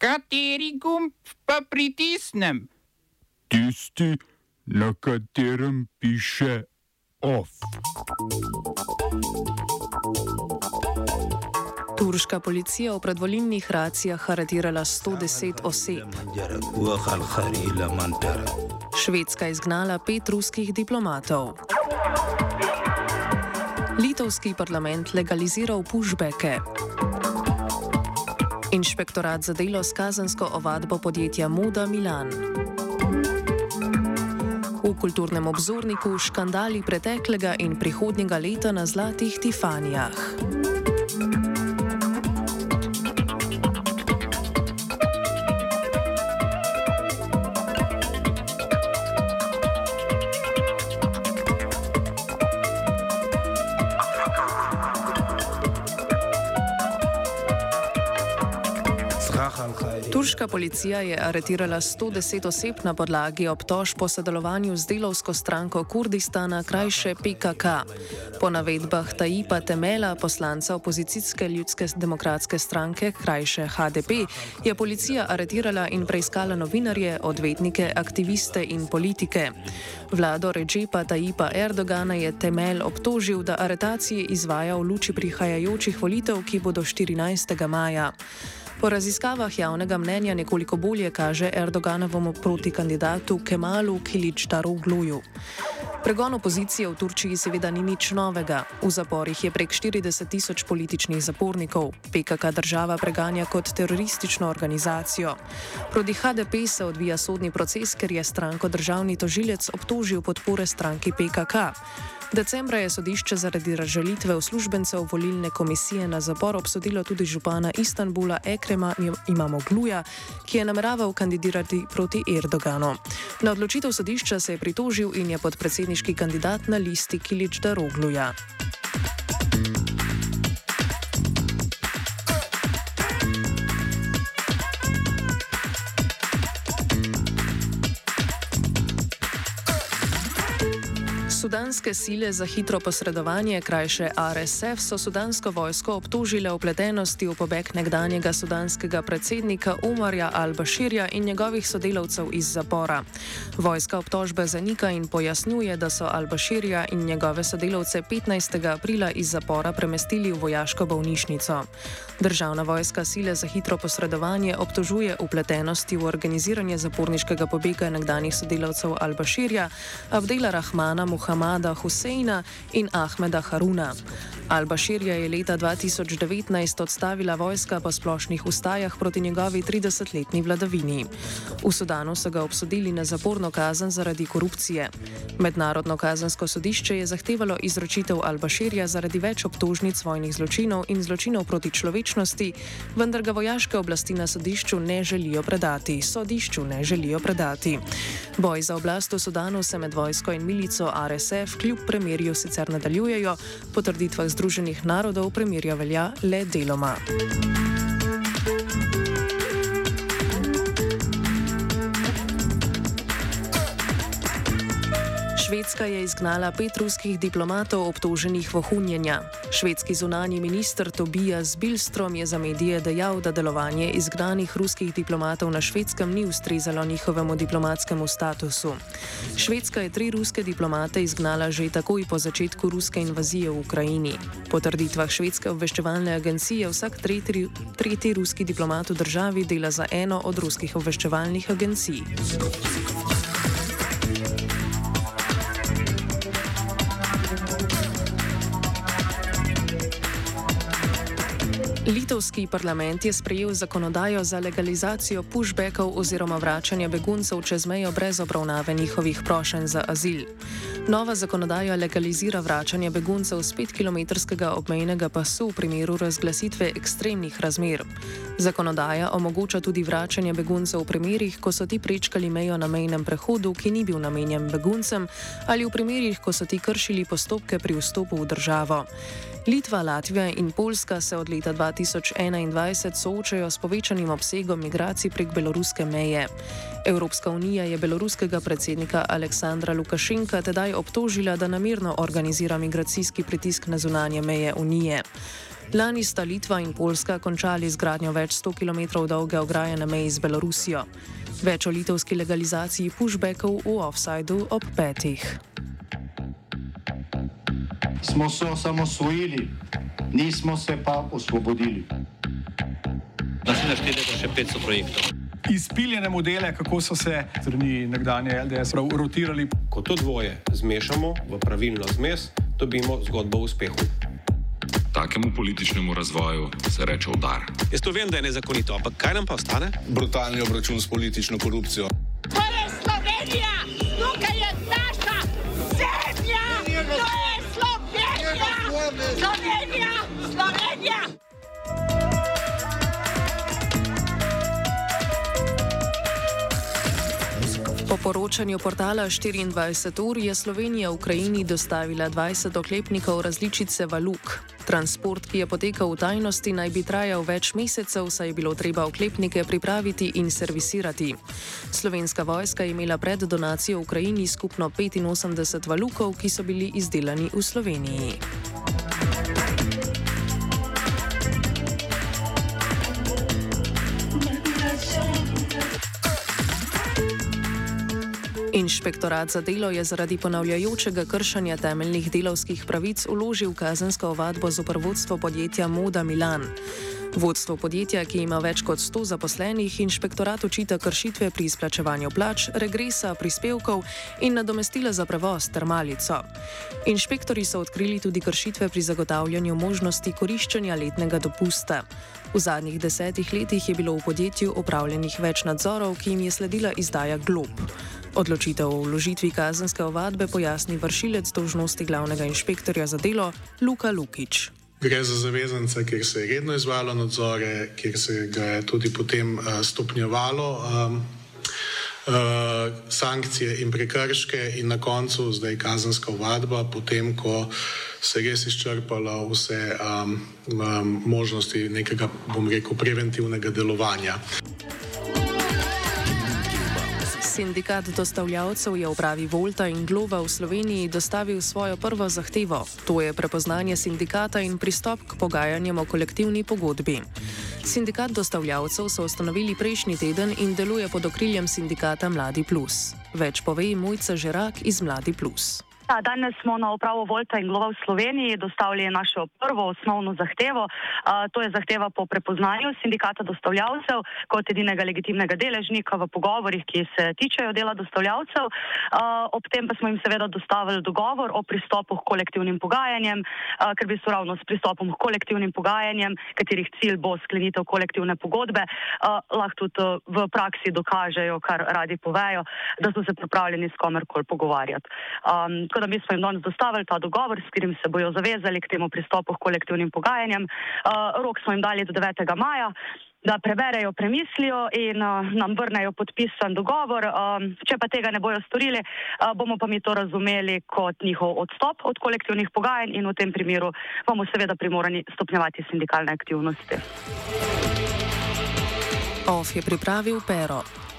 Kateri gumb pa pritisnem? Tisti, na katerem piše OF. Turška policija v predvolilnih racijah aretirala 110 oseb. Švedska izgnala pet ruskih diplomatov. Litovski parlament legaliziral pushbacke. Inšpektorat za delo s kazansko ovadbo podjetja Muda Milan. V kulturnem obzorniku škandali preteklega in prihodnjega leta na zlatih Tifanijah. Turška policija je aretirala 110 oseb na podlagi obtož po sodelovanju z delovsko stranko Kurdistana, krajše PKK. Po navedbah Tajipa Temela, poslanca opozicijske ljudske demokratske stranke, krajše HDP, je policija aretirala in preiskala novinarje, odvetnike, aktiviste in politike. Vlado Ređepa Tajipa Erdogana je Temel obtožil, da aretacije izvaja v luči prihajajočih volitev, ki bodo 14. maja. Po raziskavah javnega mnenja nekoliko bolje kaže Erdoganovemu protikandidatu Kemalu Kilič-Darogluju. Pregon opozicije v Turčiji seveda ni nič novega. V zaporih je prek 40 tisoč političnih zapornikov. PKK država preganja kot teroristično organizacijo. Proti HDP se odvija sodni proces, ker je stranko državni tožilec obtožil podpore stranki PKK. Decembra je sodišče zaradi razžalitve uslužbencev volilne komisije na zapor obsodilo tudi župana Istanbula Ekrema Imamo Gluja, ki je nameraval kandidirati proti Erdoganu. Na odločitev sodišča se je pritožil in je podpredsedniški kandidat na listi Kilič Darogluja. Sudanske sile za hitro posredovanje, krajše RSF, so sudansko vojsko obtožile vpletenosti v pobeg nekdanjega sudanskega predsednika Umarja al-Bashirja in njegovih sodelavcev iz zapora. Vojska obtožbe zanika in pojasnjuje, da so al-Bashirja in njegove sodelavce 15. aprila iz zapora premestili v vojaško bolnišnico. Državna vojska sile za hitro posredovanje obtožuje vpletenosti v organiziranje zaporniškega pobega nekdanjih sodelavcev al-Bashirja, Abdela Rahmana Muhammada. Hamada Huseina in Ahmeda Haruna. Al-Bashirja je leta 2019 odstavila vojska po splošnih ustajah proti njegovi 30-letni vladavini. V Sudanu so ga obsodili na zaporno kazen zaradi korupcije. Mednarodno kazansko sodišče je zahtevalo izročitev Al-Bashirja zaradi več obtožnic vojnih zločinov in zločinov proti človečnosti, vendar ga vojaške oblasti na sodišču ne želijo predati. Sodišču ne želijo predati. Boj za oblast v Sudanu se med vojsko in milico RSF kljub premirju sicer nadaljujejo, po trditvah Združenih narodov premirja velja le deloma. Švedska je izgnala pet ruskih diplomatov obtoženih vohunjenja. Švedski zunani minister Tobias Bilstrom je za medije dejal, da delovanje izgnanih ruskih diplomatov na švedskem ni ustrezalo njihovemu diplomatskemu statusu. Švedska je tri ruske diplomate izgnala že takoj po začetku ruske invazije v Ukrajini. Po trditvah švedske obveščevalne agencije vsak tretji, tretji ruski diplomat v državi dela za eno od ruskih obveščevalnih agencij. Litovski parlament je sprejel zakonodajo za legalizacijo pushbackov oziroma vračanja beguncev čez mejo brez obravnave njihovih prošenj za azil. Nova zakonodaja legalizira vračanje beguncev z 5-kilometrskega obmejnega pasu v primeru razglasitve ekstremnih razmer. Zakonodaja omogoča tudi vračanje beguncev v primerih, ko so ti prečkali mejo na mejnem prehodu, ki ni bil namenjen beguncem, ali v primerih, ko so ti kršili postopke pri vstopu v državo. Litva, Latvija in Poljska se od leta 2021 soočajo s povečanim obsegom migracij prek beloruske meje. Evropska unija je beloruskega predsednika Aleksandra Lukašenka tedaj obtožila, da namerno organizira migracijski pritisk na zunanje meje unije. Lani sta Litva in Poljska končali zgradnjo več 100 km dolge ograje na meji z Belorusijo. Več o litovski legalizaciji pushbackov v offsajdu ob petih. Smo se osamosvojili, nismo se pa osvobodili. Naslednje število je še 500 projektov. Izpiljene modele, kako so se strani nekdanje LDS rotirali. Ko to dvoje zmešamo v pravilno zmes, dobimo zgodbo o uspehu. Takemu političnemu razvoju se reče udar. Jaz to vem, da je nezakonito, ampak kaj nam pa ostane? Brutalni obračun s politično korupcijo. To je Slovenija, tukaj je naša zemlja, to je Slovenija, Slovenija. Po poročanju portala 24 ur je Slovenija Ukrajini dostavila 20 oklepnikov različice Valuk. Transport, ki je potekal v tajnosti, naj bi trajal več mesecev, saj je bilo treba oklepnike pripraviti in servisirati. Slovenska vojska je imela pred donacijo Ukrajini skupno 85 valukov, ki so bili izdelani v Sloveniji. Inšpektorat za delo je zaradi ponavljajočega kršanja temeljnih delovskih pravic uložil kazensko ovadbo z oprvodstvo podjetja Moda Milan. Vodstvo podjetja, ki ima več kot 100 zaposlenih, inšpektorat očita kršitve pri izplačevanju plač, regresa, prispevkov in nadomestila za prevoz ter malico. Inšpektori so odkrili tudi kršitve pri zagotavljanju možnosti koriščenja letnega dopusta. V zadnjih desetih letih je bilo v podjetju opravljenih več nadzorov, ki jim je sledila izdaja glob. Odločitev o vložitvi kazenske ovadbe pojasni vršilec dolžnosti glavnega inšpektorja za delo Luka Lukič. Gre za zavezance, kjer se je redno izvajalo nadzore, kjer se ga je tudi potem uh, stopnjevalo um, uh, sankcije in prekrške, in na koncu zdaj kazenska ovadba, potem ko se je res izčrpalo vse um, um, možnosti nekega, bom rekel, preventivnega delovanja. Sindikat dostavljavcev je upravi Volta in Glova v Sloveniji dostavil svojo prvo zahtevo, to je prepoznanje sindikata in pristop k pogajanjem o kolektivni pogodbi. Sindikat dostavljavcev so ustanovili prejšnji teden in deluje pod okriljem sindikata Mladi Plus. Več pove Mojca Žerak iz Mladi Plus. Ja, danes smo na upravo Volta in Glova v Sloveniji dostavili našo prvo osnovno zahtevo. To je zahteva po prepoznanju sindikata dostavljavcev kot edinega legitimnega deležnika v pogovorih, ki se tičejo dela dostavljavcev. Ob tem pa smo jim seveda dostavili dogovor o pristopu k kolektivnim pogajanjem, ker bi so ravno s pristopom k kolektivnim pogajanjem, katerih cilj bo sklenitev kolektivne pogodbe, lahko tudi v praksi dokažejo, kar radi povejo, da so se pripravljeni s komerkoli pogovarjati. A, da mi smo jim danes dostavili ta dogovor, s katerim se bojo zavezali k temu pristopu k kolektivnim pogajanjem. Uh, rok smo jim dali do 9. maja, da preberejo, premislijo in uh, nam vrnejo podpisan dogovor. Um, če pa tega ne bojo storili, uh, bomo pa mi to razumeli kot njihov odstop od kolektivnih pogajanj in v tem primeru bomo seveda primorani stopnjevati sindikalne aktivnosti. OF je pripravil pero.